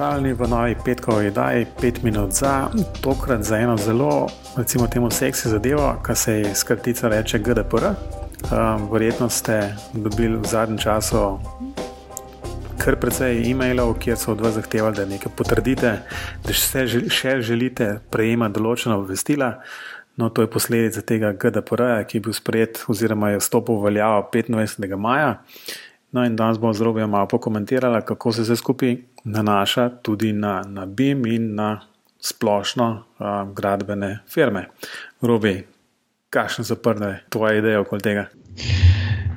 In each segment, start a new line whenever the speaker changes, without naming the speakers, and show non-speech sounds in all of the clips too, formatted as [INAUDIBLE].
pozdravljeni v novi petkovi oddaji, pet minut za, tokrat za eno zelo, recimo, temu seksi zadevo, kar se je skratica reče GDPR. Um, verjetno ste dobili v zadnjem času kar precej e-mailov, kjer so od vas zahtevali, da nekaj potrdite, da še, še želite prejemati določena obvestila. No, to je posledica tega GDPR, ki je bil sprejet oziroma je stopil v veljavo 25. maja. No, in danes bomo z Robijo malo pokomentirali, kako se vse skupaj nanaša tudi na, na BIM in na splošno uh, gradbene firme. Robi, kakšne so prve tvoje ideje okoli tega?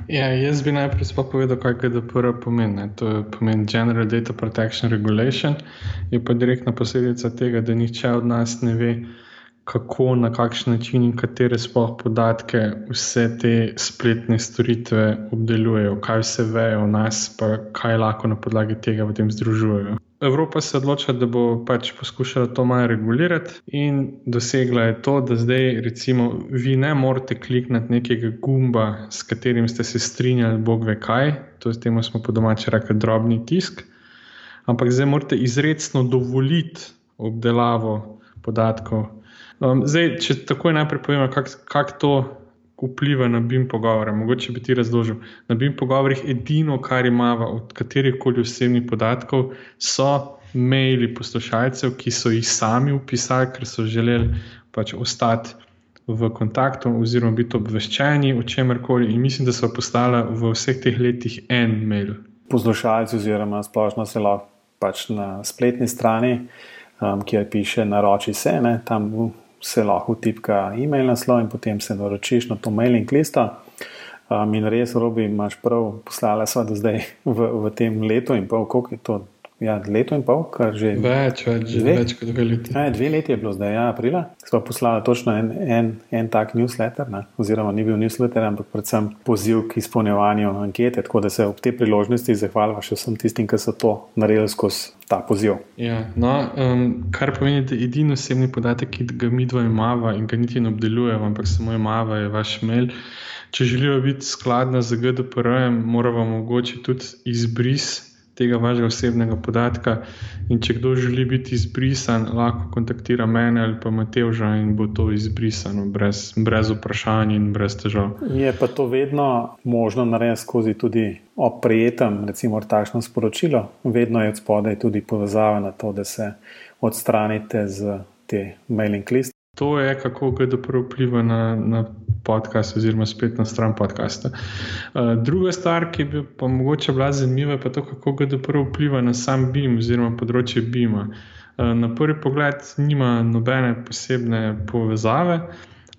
Ja, jaz bi najprej povedal, kaj GDPR pomeni. To pomeni General Data Protection Regulation, je pa direktna posledica tega, da nihče od nas ne ve, kako, na kakšen način in katere sploh podatke vse te spletne storitve obdelujejo, kaj vse vejo o nas, pa kaj lahko na podlagi tega potem združujejo. Evropa se odloča, da bo pač poskušala to malo regulirati, in dosegla je to, da zdaj, recimo, vi ne morete klikniti nekega gumba, s katerim ste se strinjali, bog ve kaj, to je temu smo po domači rekli drobni tisk, ampak zdaj morate izredno dovoliti obdelavo podatkov. Um, zdaj, če tako najprej povem, kako kak to vpliva na BIM pogovore, mogoče bi ti razložil. Na BIM pogovorih edino, kar imamo od katerih koli osebnih podatkov, so maili poslušalcev, ki so jih sami upisali, ker so želeli pač ostati v kontaktu oziroma biti obveščeni o čemer koli. In mislim, da so postala v vseh teh letih en mail.
Poslušalci, oziroma splošno se lahko pač na spletni strani, um, kjer piše naroči se, ne, tam se lahko tipka e-mail naslov in potem se naročiš na to mailing listo. Um, in res, robi, imaš prav, poslala sva do zdaj [LAUGHS] v, v tem letu in pol, koliko je to Ja, leto in pol, kar že.
Več, več, dve, več kot dve leti.
Ja, dve leti je bilo zdaj, ja, aprila. Smo poslali točno en, en, en tak newsletter, ne? oziroma ni bil newsletter, ampak predvsem poziv k izpolnjevanju ankete. Tako da se ob te priložnosti zahvaljujem še vsem tistim, ki so to naredili skozi ta poziv.
Ja, no, um, kar pomeni, da edini osebni podatek, ki ga mi dva imamo in ga niti ne obdelujemo, ampak samo imamo, je vaš mail. Če želijo biti skladna z GDPR-jem, moramo mogoče tudi izbris tega vašega osebnega podatka. In če kdo želi biti izbrisan, lahko kontaktira mene ali pa Mateoža in bo to izbrisano, brez, brez vprašanj in brez težav.
Je pa to vedno možno narediti skozi tudi oprijetem, recimo, takšno sporočilo. Vedno je od spodaj tudi povezava na to, da se odstranite z te mailing list.
To je, kako GDPR vpliva na, na podcast, oziroma spletno stran podcasta. Uh, druga stvar, ki bi pa mogoče bila zanimiva, je to, kako GDPR vpliva na sam BIM, oziroma področje BIM-a. Uh, na prvi pogled nima nobene posebne povezave,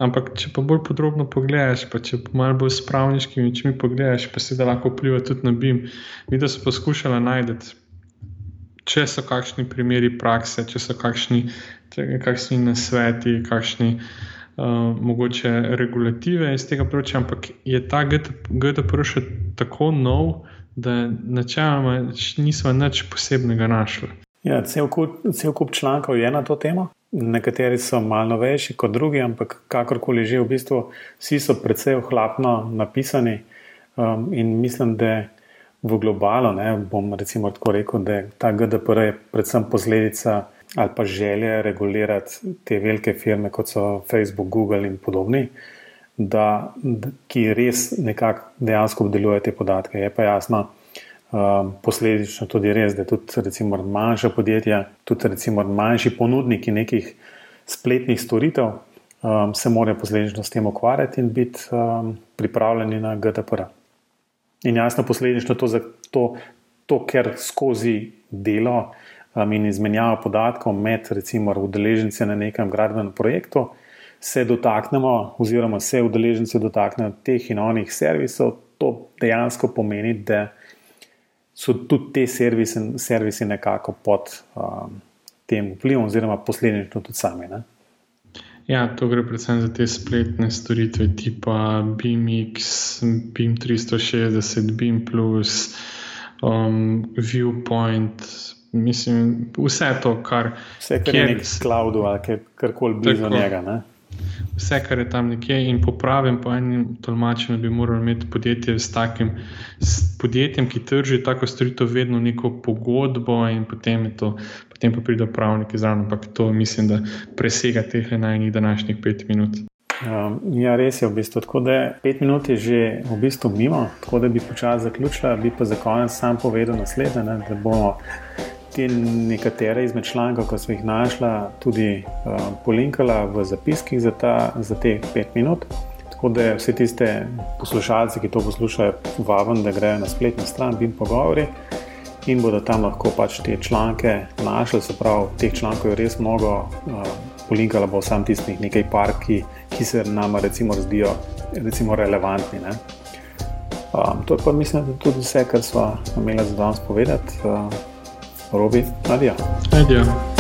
ampak če pa bolj podrobno pogledaš, pa če malo bolj spravniški očmi pogledaš, pa se da lahko vpliva tudi na BIM. Mi da so poskušali najti. Če so kakšni primeri prakse, če so kakšni, kakšni nasveti, kakšni uh, mogoče regulative iz tega področja, ampak je ta GDPR še tako nov, da načeloma nismo nič posebnega našli.
Ja, cel kup, cel kup člankov je na to temo. Nekateri so malo novejši kot drugi, ampak kakorkoli že, v bistvu vsi so precej ohlapno napisani. Um, in mislim, da v globalu, ne, bom recimo tako rekel, da ta GDPR je predvsem posledica ali pa želje regulirati te velike firme, kot so Facebook, Google in podobni, da, ki res nekako dejansko obdelujejo te podatke. Je pa jasno, um, posledično tudi res, da tudi recimo manjša podjetja, tudi recimo manjši ponudniki nekih spletnih storitev um, se morajo posledično s tem ukvarjati in biti um, pripravljeni na GDPR. In jasno, posledično to, to, to ker skozi delo um, in izmenjava podatkov med, recimo, udeleženci na nekem gradbenem projektu, se dotaknemo, oziroma se udeleženci dotaknejo teh in onih servisov, to dejansko pomeni, da so tudi te servisi, servisi nekako pod um, tem vplivom, oziroma posledično tudi sami. Ne?
Ja, to gre predvsem za te spletne storitve, tipa BIMX, BIM 360, BIM, um, Viewpoint, Mislim, vse to, kar,
vse, kar kjer, je nek cloud ali kar koli blizu tako, njega. Ne?
Vse, kar je tam nekje, in po pravem, po enem tolmačenju, bi morali imeti podjetje s takim s podjetjem, ki trži tako storitev, vedno neko pogodbo, in potem, to, potem pa pridejo pravniki zraven. Ampak to mislim, da presega teh najnih današnjih pet minut.
Um, ja, res je v bistvu tako, da je pet minut je že v bistvu mimo, tako da bi počasi zaključila, bi pa za konec sam povedal naslednje, da bomo te nekatere izmed člankov, ki smo jih našla, tudi uh, polinkala v zapiskih za, ta, za te pet minut. Tako da vse tiste poslušalce, ki to poslušajo, vabim, da grejo na spletno stran Bim Pogovori in bodo tam lahko pač te članke našli. Se pravi, teh člankov je res mnogo, uh, polinkala bo sam tistih nekaj par, ki, ki se nam recimo zdijo recimo relevantni. Ne? Um, to je pa mislim, da tudi vse, kar smo imeli za danes povedati. Uh, روبي عليا
عليا